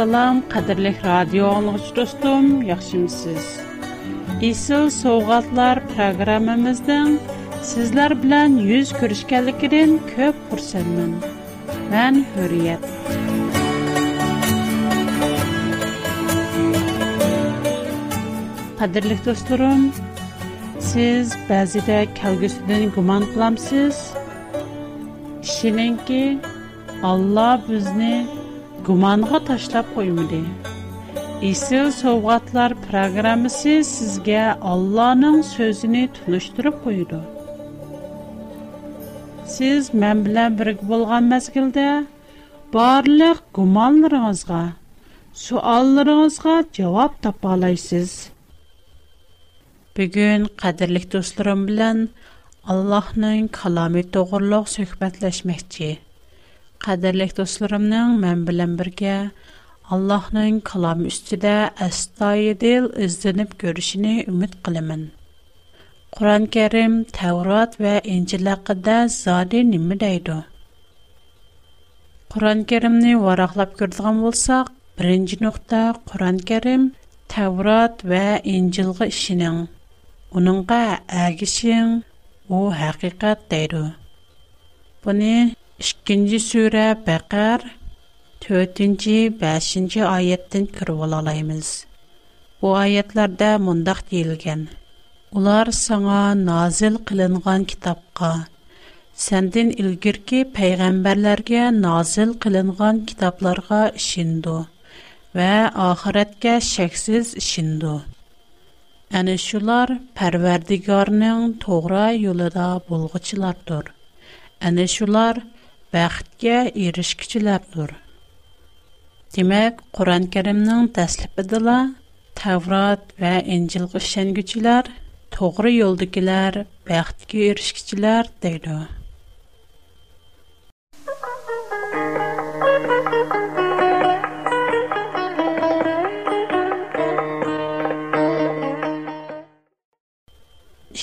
Assalam, qadirlik radio anlıqçı dostum, yaxşımısınız? İsil Soğatlar programımızdan sizler bilan yüz görüşkənlikdən köp xursandam. Mən Hürriyet. Qadirlik dostum, siz bəzidə kəlgüsüdən guman qılamsız. Kişininki Allah bizni gumonga tashlab qo'ymadi isil sovg'atlar programmasi sizga ollohning so'zini tunishtirib qo'ydi siz men bilan birga bo'lgan mazgilda barliq gumonlaringizga suollaringizga javob topa olasiz bugun qadrli do'stlarim bilan allohning kalomi to'g'riliq suhbatlashmoqchi Qadirlik dostlarımın mən bilən birgə Allahın kalam üstüdə əstayidil izlənib görüşünü ümid qılımın. Quran-Kərim, Təvrat və İncil haqqında zadi nimə deyidu? Quran-Kərimni varaqlab gördüğüm olsaq, birinci nöqtə Quran-Kərim, Təvrat və İncil işinin, onunqa əgişin, o həqiqət deyidu. Bunu 2-ci surə Bəqər 4-cü, 5-ci ayətdən kirib alalaymiz. Bu ayətlərdə mundaq deyilgan: Ular sənə nazil qılınğan kitabqa, səndən ilgirki peyğəmbərlərə nazil qılınğan kitablara işindu və axirətə şəksiz işindu. Әні шулар пәрвердігарның тоғра юлыда болғычылардыр. Әні шулар baxtga erishkichilardir. Demak, Qur'on-Karimning tasliqidala Tavrot va Injilga ishonguchilar, to'g'ri yo'ldagilar, baxtga erishkichilar deydi.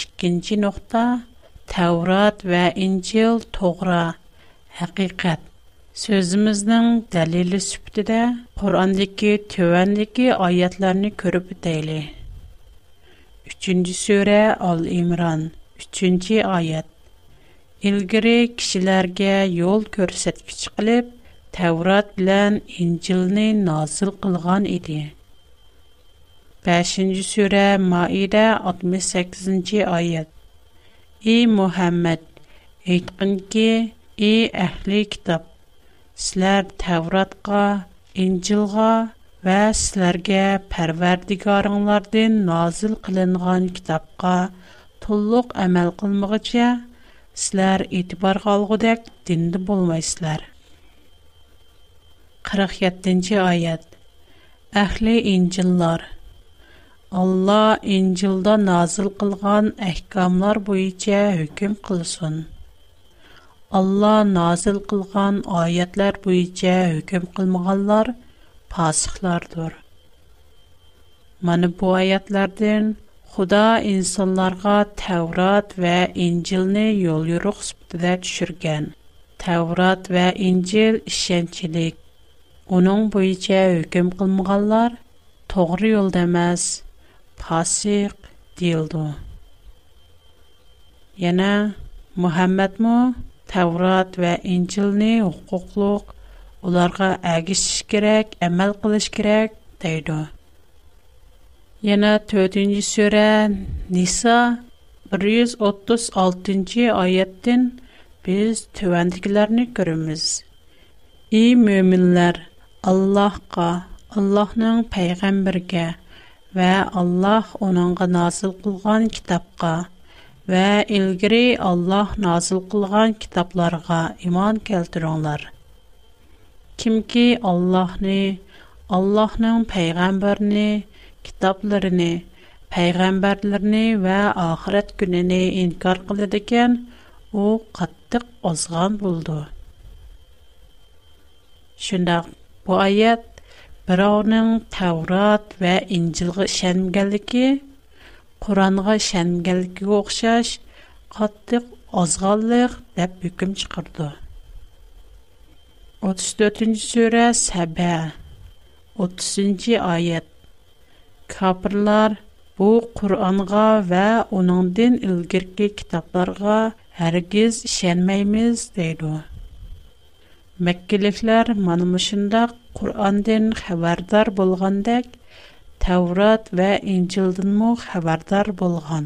İkinci nokta Tevrat ve İncil Toğra haqiqat Sözümüzün dəlili sübtidə Qur'andakı tövəndəki ayətlərini görüb deyli. 3-cü surə Al-İmran 3-cü ayət. İlgiri kişilərə yol göstərgiç qılıb Tevrat bilan İncilni nazil qılğan idi. 5-ci surə Maidə 68-ci ayət. Ey Muhammed, aytqınki Ей, әхли китаб, силар тавратға, инцилға вә силарге пәрвердігі арыңларды назыл қилынған китабға тулуқ әмәл қылмүға че, силар итибар қалғу дәк динды 47-чи айад Әхли инциллар Allah инцилда nazil қылған Алла nazil kılgan аятлар bu içe hüküm kılmağallar pasıklardır. Mani bu ayetlerden Xuda insanlarga Tevrat və İncilni yol yoruq sübdədə düşürgən. Tevrat və İncil işənçilik. Onun bu içə hüküm qılmıqallar toğru yol дилду. Яна, deyildu. му? Таврот ва Инҗилне хукуклык уларга агышыш керек, әмәл кылыш керек дейди. Яна 4-нче сүре Ниса 136-нче аяттан без төвәндикләрне күрәбез. И мөэминнәр, Аллаһка, Аллаһның пәйгамбергә ва Аллаһ оныңга назил кылган китапка və ilgiri Allah nazil qılğan kitablarga iman keltiringlar. Kimki Allahni, Allahның peyğəmbərni, kitablarını, peyğəmbərlərini və axirət gününü inkar qıldı ikən, o qattiq ozğan buldu. Şundaq bu ayət birovning Tavrat və İncilğa işənmənligi Құранға шәнгелге оқшаш, қаттық азғалық деп бүкім шықырды. 34-ші сөре 30-ші айет. Капырлар, бұ Құранға вә оныңден үлгірге кітапларға әргіз шәнмейміз дейді. Мәккеліклер манымышында Құрандың хәвардар болғандық Тәурат вә Инчилдің мұ қабардар болған.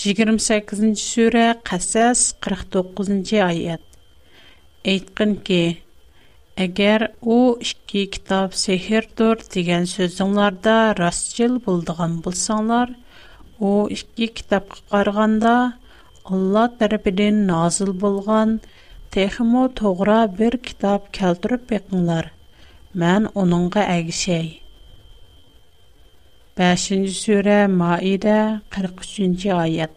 28. sure қасас 49. ayet. Aytqın ке, Әгәр у ике китап дұр деген сөзіңларда растчыл болдыған булсаңлар, о ике кітап қарғанда Алла тарафыдан назыл болған техмо тоғыра бір китап кәлдіріп бекңлар. Мән оныңға әгишәй. 5-ci sürə Maidə 43-cü ayət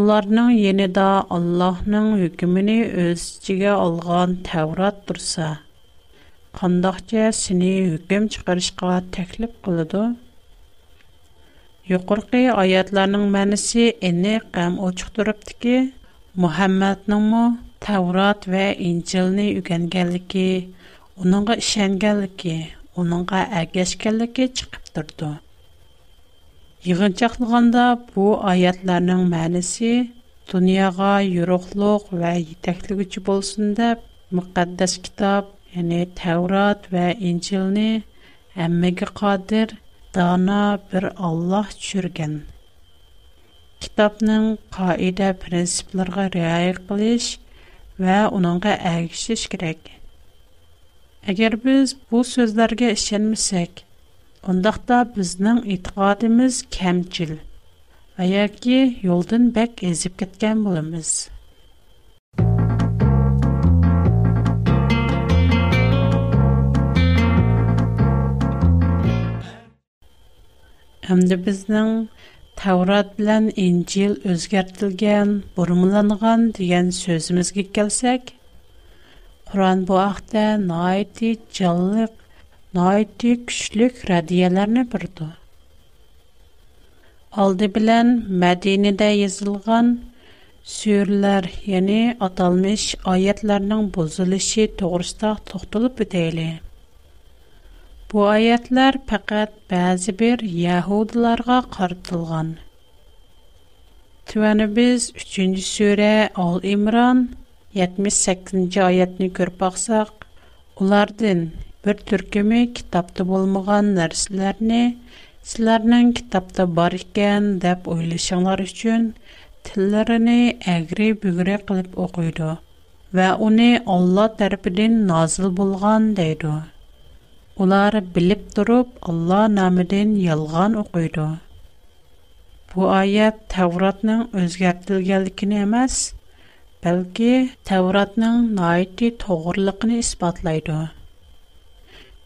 Onlarının yeni də Allahının hükümünü özcəgə olğan təvrat dursa, qandaqca səni hüküm çıxarışqa təklif qılıdır? Yoxırqı ayətlərinin mənisi eni qəm uçuqdurubdur ki, Muhəmmədnin mu təvrat və incilini yüqən onunqa onunqa Иғынчақлығанда бұ айатларының мәнісі дұнияға еруқлық вә етеклігі жіп олсын деп, мұқаддас китап, әне Тәурат вә Инчеліні әммегі қадыр, дана бір Аллах жүрген. Китапның қаиде принципларға реай қылыш вә оныңға әгішіш керек. Әгер біз бұл сөзлерге ішенмесек, Ondaqda bizning итиқадымыз kamchil va yoki yo'ldan bak ezib ketgan bo'lamiz. Әмді біздің Таврат білән Инжил өзгәртілген, бұрымланған деген сөзімізге келсек, Құран бұ ақта найти жаллық найти күчлек радиаларны бирде. Алды белән Мәдинәдә язылган сүрләр, яни аталмыш аятларның бузылышы тугрысында токтылып үтәле. Бу аятлар фақат бәзи бер яһудларга картылган. Түәне без 3-нче сүрә Ал Имран 78-нче аятны күрп баксак, бір түркімі кітапты болмаған нәрселеріне сіздердің кітапта бар екен деп ойлашыңлар үшін тілеріні әгіре бүгіре қылып оқиды вә оны алла тәріпіден назыл болған дейді Улар біліп тұрып алла намыден ялған оқиды бұ аят тәуратның өзгертілгенлікін емес бәлки тәуратның найти тоғырлықыны испатлайды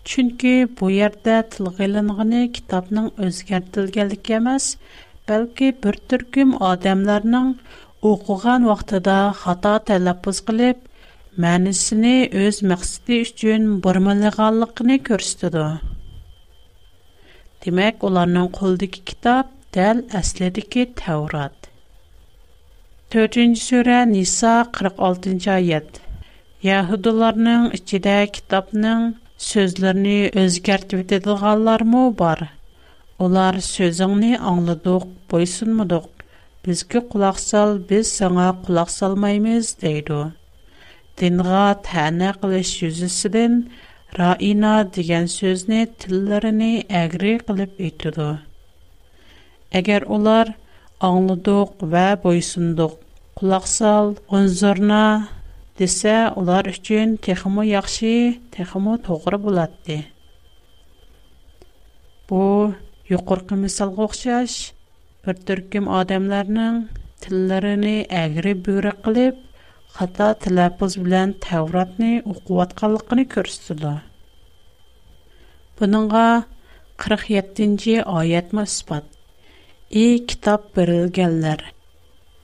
Чөнки бу yerdə tilgə ilinğini kitabның özgərtilgənliyi emas, bəlkə bir türküm adamlarның oxuğan vaxtında xata tələffüz qılıb мәнісіне өз məqsədi üçün burmalığanlığını göstərir. Demək, onların qoldakı kitab dəl əslidəki Tevrat. 4-cü surə Nisa 46-cı ayət. Yahudilərinin içində kitabның sözlərini özgərt vədədil qallar mı bar? Onlar sözünü anladıq, boysunmuduq. Biz ki qulaq sal, biz səna qulaq salmaymız, deydu. Dinğa tənə qılış yüzüsüdən, raina digən sözünü tillərini əgri qılıb etdudu. Əgər onlar anladıq və Исә олар өчен техомы яхшы, техомы тугыра булады. Бу юқоркы мисалга охиш, бер төркем адамларның телләренә әгри бура кылып, хата таләп үз белән тәвратны укытканлыгын күрсәтәләр. 47-нче аят мәсбута. И китап бирелгәнләр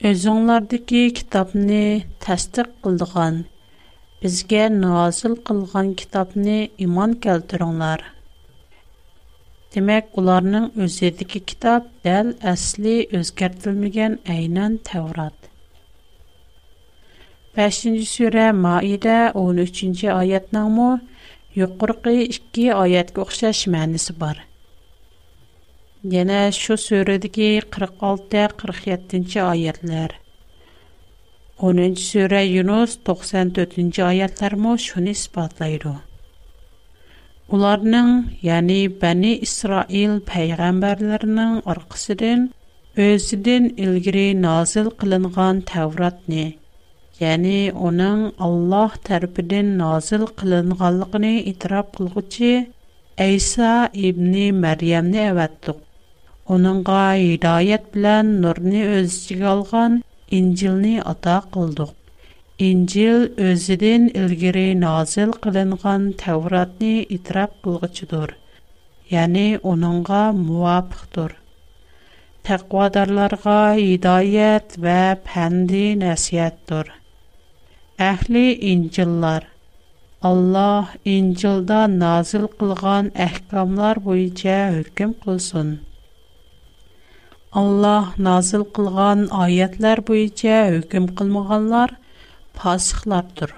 Özüňlärdäki kitabny täsdiq qıldygan, bizgä nazil qılgan kitabny iman keltiriňler. Demek ularning özüdäki kitab däl asli özgertilmegen äynan Tevrat. 5-nji sura Maide 13-nji ayatnyň mu yuqorqy 2 ayatga oxşaş mänisi bar. Yəni, şu sürədəki 46-47-ci ayətlər. 13-cü sürə Yunus 94-cü ayətlərmə şunu ispatlayır. Onlarının, yəni Bəni İsrail pəyğəmbərlərinin ırqısının özünün ilgiri nazil qılınğan təvratını, yəni onun Allah tərbinin nazil qılınğalıqını itirab qılğıcı Айса ибни Məryəmini əvəddüq. Onunğa hidayət bilən nurni öz içinə alğan İncilni ata qıldıq. İncil özüdən ilgiri nazil qılınğan Tevratni itiraf qılğıçıdır. Yəni onunğa muvafiqdir. Təqvadarlarga hidayət və pəndi nəsihətdir. Əhli İncillər Allah İncilda nazil qılğan əhkamlar boyunca hökm qılsın. Allah nazil qılğan ayətlər boyunca hökm qılmağanlar fasıqlardır.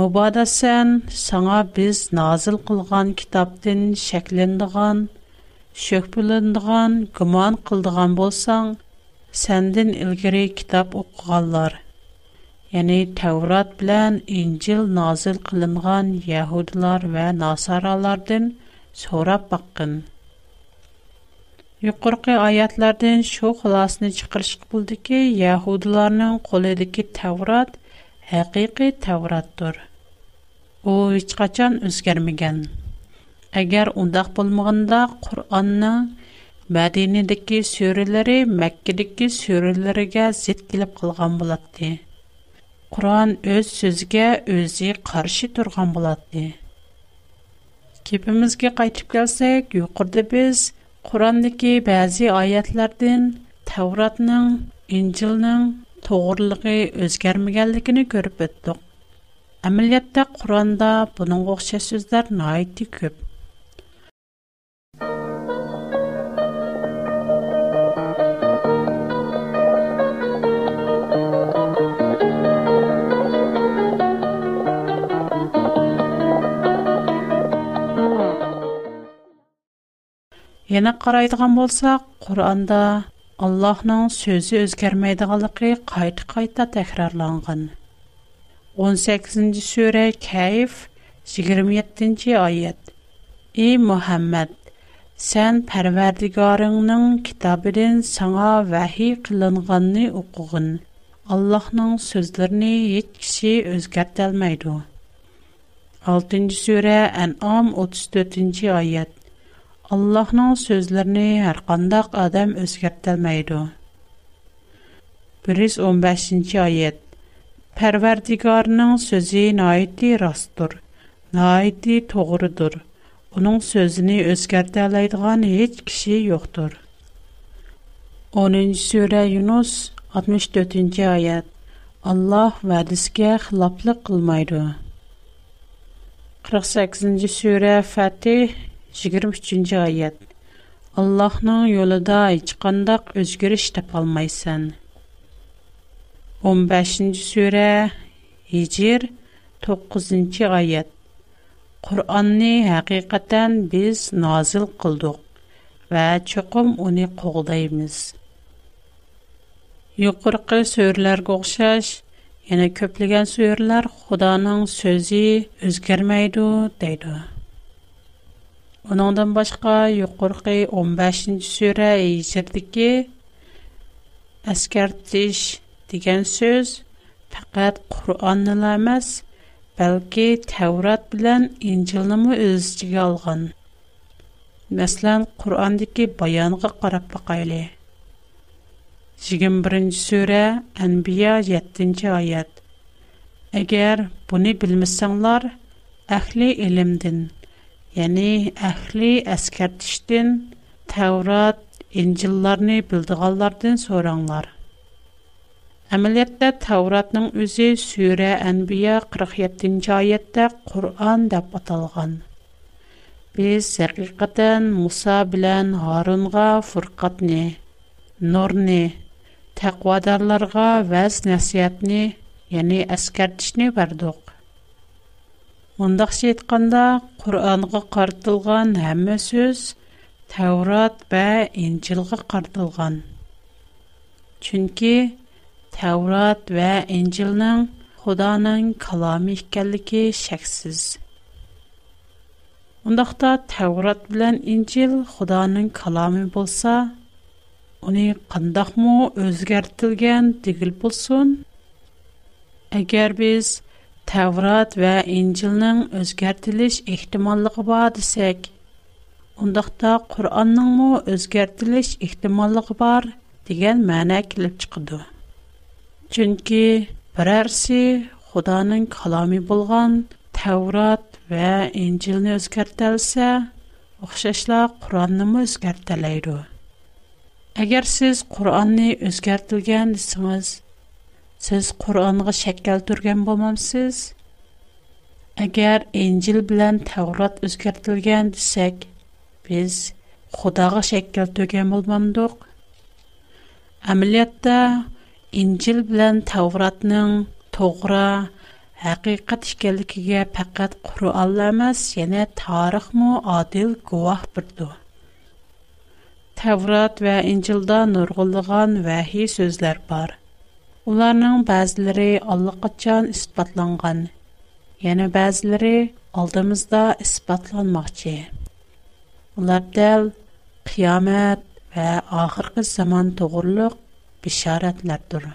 Mübadə sən sana biz nazil qılğan kitabdan şəkləndiğan, şöhbüləndiğan, güman qıldığan bolsan, səndən ilgiri kitab oxuğanlar, yəni Təvrat bilən İncil nazil qılınğan Yahudilar və Nasaralardan sorab baxın. Yuqorqi ayatlardan shu xulosani chiqarish bo'ldiki, yahudlarning qo'lidagi Tavrat haqiqiy Tavratdir. U hech qachon o'zgarmagan. Agar undoq bo'lmaganda Qur'onning Madinadagi suralari Makkadagi suralariga zid kelib qolgan bo'ladi. Qur'on o'z so'ziga o'zi qarshi turgan bo'ladi. Kepimizga qaytib kelsak, yuqorida biz Qurandaki bazı ayetlerden Tevratının, İncilinin doğruluğu özgermegenlikini görüp öttük. Əməliyyatda Quranda bunun oxşar sözlər nəyiti köp. Yana qaraydigan bo'lsak, Qur'onda Allohning so'zi o'zgarmaydiganligi qayta-qayta takrorlangan. 18-sura Kayf 27-oyat. Ey Muhammad, Сән Пәрвәрдигарыңның китабыдын саңа вәхи қылынғанны оқығын. Аллахның сөзлеріне ет кіші өзгәртәлмәйді. 6-сүрә Ән'ам 34-аят. Allah'ның sözlərini hər qandaq adam özgərtəlməydi. 115-ci ayət Pərverdigarının sözü naiti rastdır, naiti doğrudur. Onun sözünü özgərtələydiğən heç kişi yoxdur. 10-cü surə Yunus 64-cü ayət Allah vədisgə xilaflıq qılmaydı. 48-ci surə Fətih 23-нче аят. Аллаһның юлында һеч кандай үзгәреш тап 15-нче сүре Hicr 9-нче аят. Qur'onni haqiqatan biz nozil qildik va chuqum uni qo'g'daymiz. Yuqorqi so'rlarga o'xshash, yana ko'plagan so'rlar Xudoning so'zi o'zgarmaydi deydi. Onundan başqa yuqorqi 15-ci surə Hicrdəki əskərtiş degan söz faqat Qur'onni emas, balki Tavrat bilan Injilni ham o'z ichiga olgan. Masalan, Qur'ondagi bayonga qarab baqayli. 21-ci surə Anbiya 7-ci ayet. Agar buni ahli ilmdan yəni əhli əskərtişdin, Təvrat, İncillarını bildiğallardan soranlar. Əməliyyətdə Təvratның özü Sürə Ənbiya 47-ci ayətdə Qur'an dəb atalған. Biz həqiqətən Musa bilən Harunğa fırqatni, nurni, təqvadarlarga vəz nəsiyyətni, yəni əskərtişni verdik. Мұндақша айтқанда, Құр'анға қартылған әмі сөз Тәурат бә Инчилға қартылған. Чүнкі Тәурат бә Инчилнің Худаның калами екенлігі шәксіз. Мұндақта Тәурат білән Инчил Худаның калами болса, қындақ мұ өзгәртілген дегіл болсын? Әгер біз Tevrat və İncilnin özgərtiliş ehtimallığı var desək, undaqda Qur'anның mu özgərtiliş ehtimallığı var degan məna kelib chiqadi. Chunki birarsi Xudoning kalomi bo'lgan Tevrat və İncilni özgərtəlsə, o'xshashla Qur'onni o'zgartirlaydi. Agar siz Qur'onni o'zgartirgan desangiz, Сез Құранға шәккәл түрген болмамсыз? Агар инжил білән Тәғрат өзгертілген десек, біз Құдағы шәккәл түрген болмамдық? Әмілетті инжил білән Тәғратның тоғыра Әқиқат ішкелікіге пәкәт құру алламас, және тарих му адил гуах бірді. Тәврат вә инчилда нұрғылыған вәхи сөзлер бар – Уларның бәзләре аллакачан испатланган. яны бәзләре алдымызда испатланмакчы. Улар дәл қиямат ва ахыркы заман тугырлык бишаратлар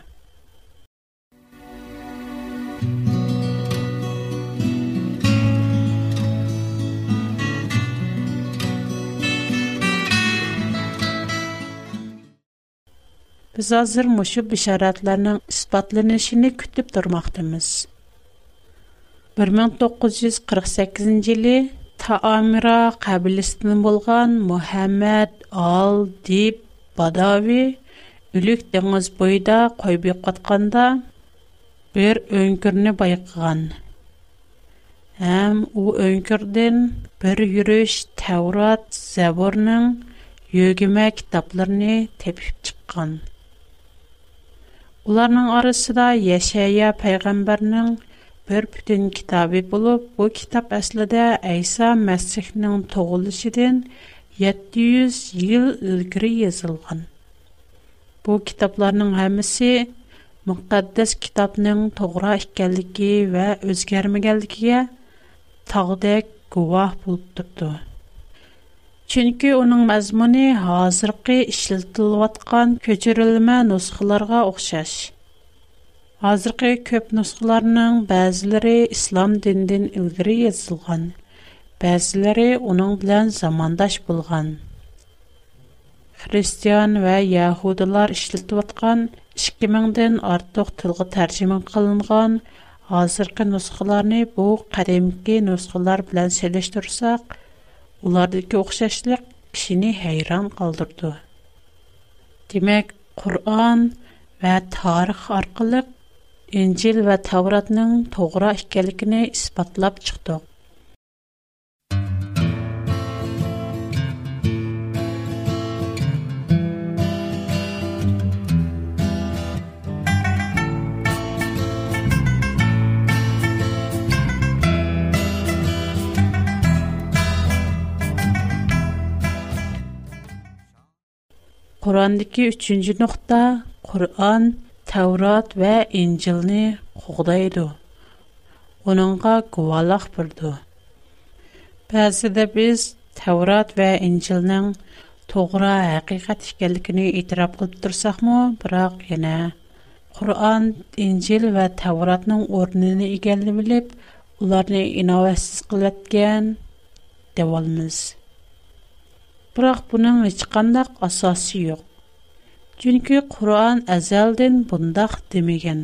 Biz hazır muşu bişaratlarının ispatlanışını kütüb durmaqdımız. 1948-ci ili Таамира қабілісінің болған Мухаммад Ал Дип Бадави үлік деңіз бойда қойбек қатқанда бір өңкірні байқыған. Әм о өңкірден бір үріш Таурат Зәбірнің өгіме кітапларыны тепіп чыққан. Уларның арасында Яшая пайгамбарның бер бүтән китабы булып, бу китап әслидә Айса мәсхихнең тугылышыдан 700 ел үткәре язылган. Бу китапларның һәммәсе мөкъәддәс китапның тугыра икәнлеге ва үзгәрмәгәнлеге тагъдәк гувах булып турды. Чөнки уның мәзмуны хәзерге эшлетелеп аткан көчерелмә нусхаларга охшаш. Хәзерге көп нусхаларның бәзләре ислам диндән илгәри язылган, бәзләре уның белән замандаш булган. Христиан ва яһудлар эшлетелеп аткан 2000-дән артык тилгә тәрҗемә кылынган хәзерге нусхаларны бу кадимки нусхалар белән селештерсәк, Уларды көксәшлек кишини хайран калдырды. Демәк, Куръан ва тарих аркылы Инҗил ва Тавратның тугры икәнлекне исбатлап чыктык. Kur'an'diki 3-nji nuqta: Kur'an, Tawrat və Injilni Hüday idi. Oningga quloq berdi. Bazi de biz Tawrat we Injilning to'g'ri haqiqat ekanligini i'tirof qilib tursakmoq, biroq yana Kur'an, Injil va Tawratning o'rnini egallab, ularni innovatsion qilayotgan deb Құрақ, бүнен вичканнақ асаси йоқ. Джунки, Құраан азалден бұндах демиген.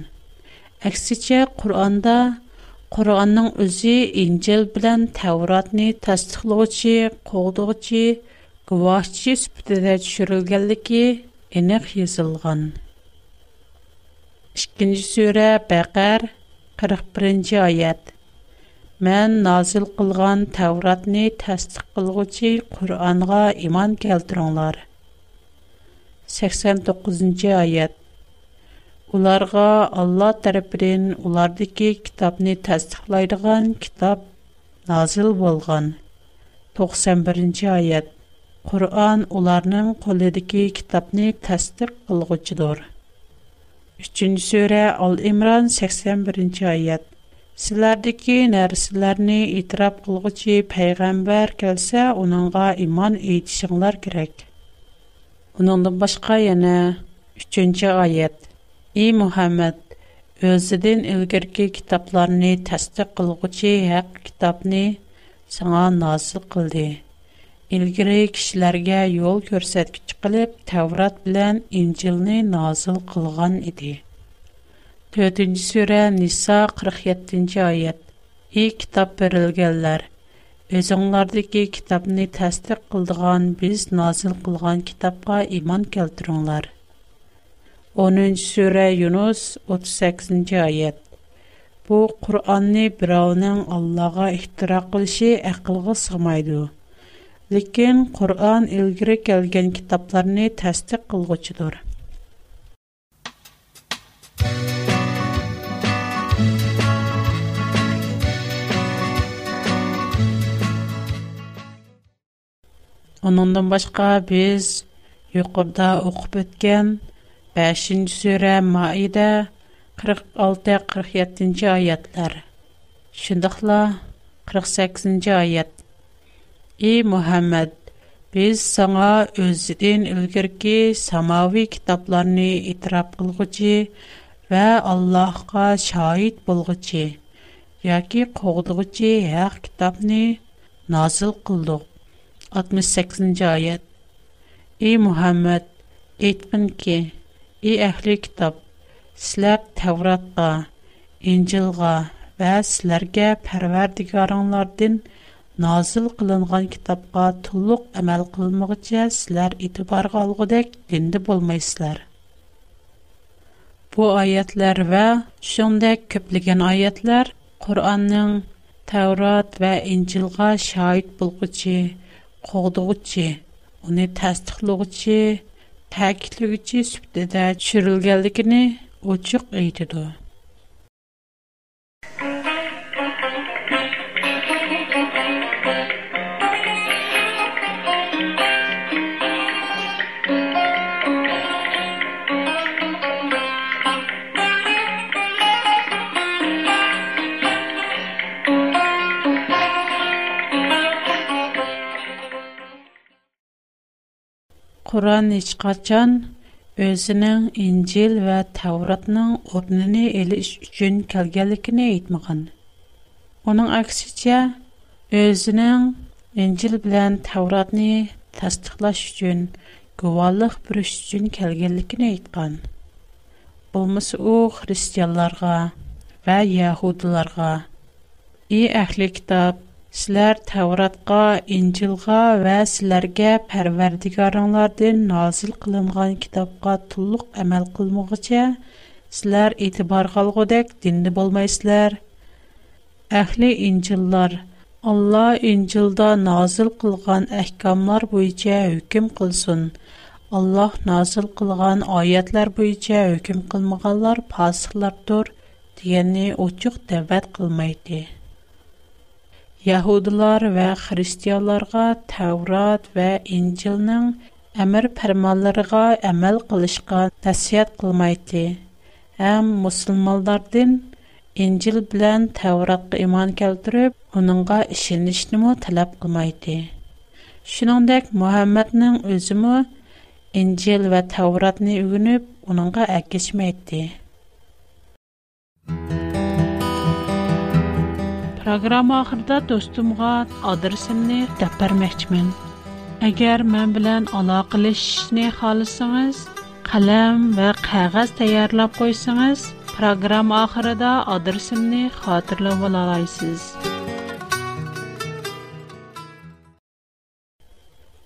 Аксича, Құраанда, Құраанның үзі инжел білян тавратни тастықлоу чи, Құраанның үзі қолдоу чи, Құраанның үзі үзі үзі үзі үзі үзі үзі Mən nazil qılğan Təvratni təsdiq qılğıcı Qur'anğa iman keltiringlar. 89-cı ayət. Ularga Allah tərəfindən ulardakı kitabni təsdiqlaydigan kitab nazil bolğan. 91-ci ayət. Qur'an ularının qolidagi kitabni təsdiq qılğıcıdır. 3-cü surə Al-İmran 81-ci ayət. Сілардікі нәрсілеріні итрап қылғычи пайғамбар кәлсә, оныңға иман ейтішіңлар керек. Оныңдың башқа яна, үшінші айет. И Мухаммад, өзідін үлгіргі китапларыны тәстік қылғычи хәк китапны саңа назыл қылды. Илгири кишиларга йол көрсәткич кылып, Таврат белән Инҗилне назил кылган иде. 4-нче сүре Ниса 47-нче аят. Ey kitap verilgenler, özüңләрдәге kitapны тәсдиқ кылдыган без назил кылган kitapка иман келтиреңләр. 10-нче сүре Юнус 38-нче аят. Bu Qur'onni birovning Allohga ixtiro qilishi aqlga sig'maydi. Lekin Qur'on ilgari kelgan kitoblarni tasdiq qilguchidir. Аннандан башка без юқорда оқібөткән 5-нче сүре 46-47-нче аятлар. 48-нче аят. Эй Мухаммад, без саңа үзедин өлгерки самавий китапларны итрап кылгыч, ва Аллаһка шаһид булгыч, яки кылгыч һәр китапны насил кылдык 68-ci ayət Ey Muhammed, etmin ki, ey əhli kitab, sizlər Təvratqa, İncilqa və sizlərə Pərvərdigarınlardan nazil qılınğan kitabqa tulluq əməl qılmağıca sizlər itibar qalğıdək dindi bulmaq Bu ayətlər və şündə köpləgən ayətlər Qur'anın Təvrat və İncilqa şahit bulğıcı қоғдығычы, оны тәстіқлығычы, тәкілігічі сүптеді шүрілгәлігіні өчік әйтеді. Суран Ничкатчан өзінің инжил ва тавратның обнини еліш үчін келгелікіні айтмаған. Оның айксича, өзінің инжил білян тавратни тастықлаш үчін гувалық бүріш үчін келгелікіні айтмаған. Бұлмысу християларға ва яхудыларға и ахли китаб Sizlər Təvratqa, İncilğa və sizlərə Pərverdigarınlardan nazil qılınğan kitabqa tulluq əməl qılmığıca sizlər etibar qalğudək dinli bolmaysızlar. Əhli İncillar Allah İncilda nazil qılğan əhkamlar boyunca hökm qılsın. Allah nazil qılğan ayətlər boyunca hökm qılmağanlar fasıqlardır, deyəni oçuq dəvət qılmaydı. Яһудлар ва христианларга Таврот ва Инҗилнең әмер фәрманларыга әмәл кылышка тәсият кылмайды. Һәм мусламаннардан Инҗил белән Тавротка иман келтереп, уныңга ишенишне мо талап кылмайды. Шуныңдәк Мөхәммәднең үзе мо Инҗил ва Тавротны үгенеп, уныңга әкешмәйди. Программа ахырда достумга адресимni deb bermoqchiman. Agar men bilan aloqalashishni xohlasangiz, qalam va qog'oz tayyorlab qo'ysangiz, programma oxirida adresimni xotirlab olasiz.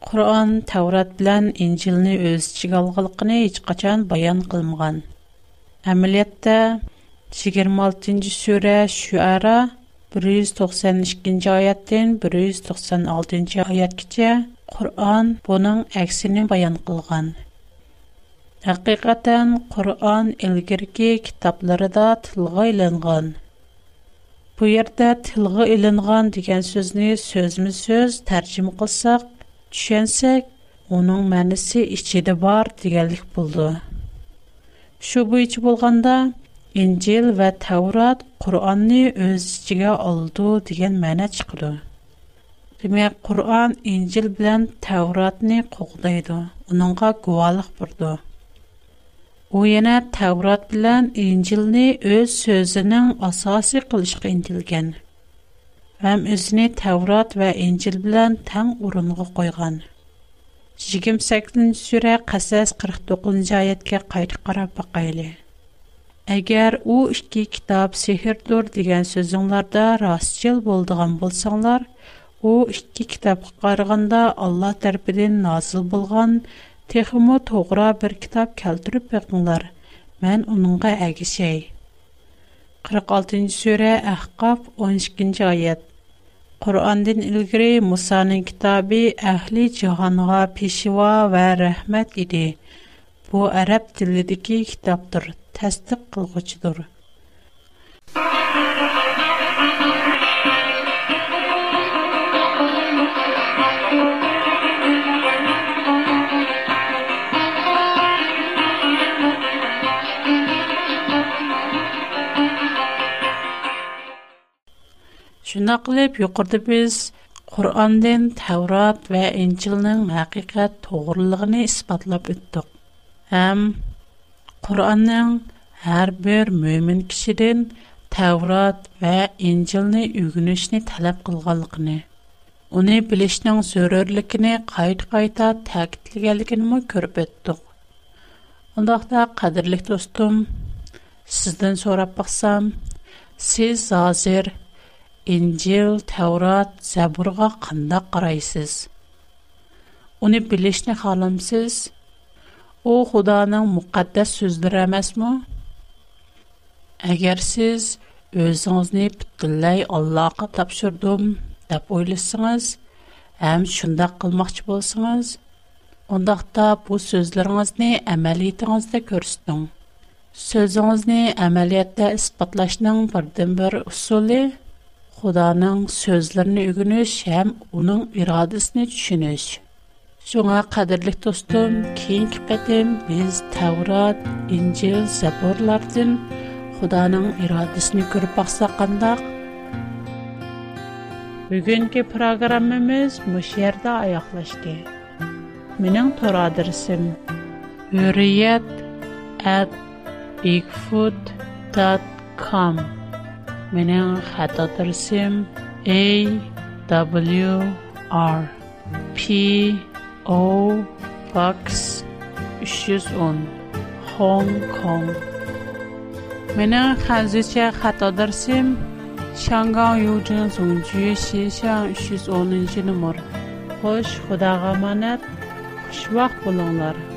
Qur'on Tavrat bilan Injilni o'z ichiga olganligini hech qachon bayon qilmagan. Amaliyotda 26-sura Shuara 192-ci ayətdən 196-ci ayət kəcə Qur'an bunun əksini bayan qılğın. Həqiqətən Qur'an ilgirki kitabları da tılğı ilinğın. Bu yerdə tılğı ilinğın digən sözünü sözmü söz tərcüm qılsaq, düşənsək, onun mənisi işçidə var digəlik buldu. Şubu içi İncil və Təvrat Qur'anni öz içigə oldu degan məna çıxdı. Demək, Qur'an İncil bilan Təvratni qoğdaydı, onunğa guvalıq burdu. U yana Təvrat bilan İncilni öz sözünün asası qilishqa intilgan. Həm özünü Təvrat və İncil bilan tən urunğa qoyğan. 28-ci surə Qasas 49-cu ayətə qayıt qarab baxaylı. Әгәр у 2 китап сехердөр дигән сүзләрдә рас җил булдыган булсаңнар, ул 2 китап карыйганда Аллаһ тәрпидән назл булган техимо тугра бер китап калтырып бекнләр. Мен уныңга әгәшәй. 46нче сүре әхкаф 12нче аят. Кур'анның илгәре Мусаның китабе әһли җанга пешива ва рәхмәт диде. Бу араб телле ди tasdiq qilguchidir Şuna qilib, yuqorda biz Qur'ondan Tavrat va Injilning haqiqat to'g'riligini isbotlab o'tdik. Ham Құранның әр бір мөмін кішіден тәурат вә инжілні үгінішіні тәләп қылғалықыны. Оны білішінің зөрірлікіні қайт-қайта тәкітілгелігіні көріп өттіқ. Ондақта қадірлік достым, сізден сорап бақсам, сіз азыр инжіл, тәурат, зәбұрға қында қарайсыз. Үны білішіні қалымсыз – О, خدا نم مقدس سوزد رمز مو؟ اگر سیز از آن پتلهای الله کتاب شدم دپول سانز هم شند قل مختب سانز اون دقت بود سوزد رمز نی عملی ترند کردن سوزد نی عملیت اثبات Шуңа қадірлік достым, кейін кіпәдім, біз Таврат, Инжел, Заборлардың Худаның ирадысыны көріп бақсақ қандақ. Бүгінгі программымыз мүшерді аяқлашды. Менің тұр адырсым үриет әт бигфуд.com Менің awrp.com O Pax 310 Hong Kong Mening hanzicha xato darsim Shangang Yujin Songju Shishang 310 numar. Xo'sh, Xudoga amonat. Xushvaqt Bulonglar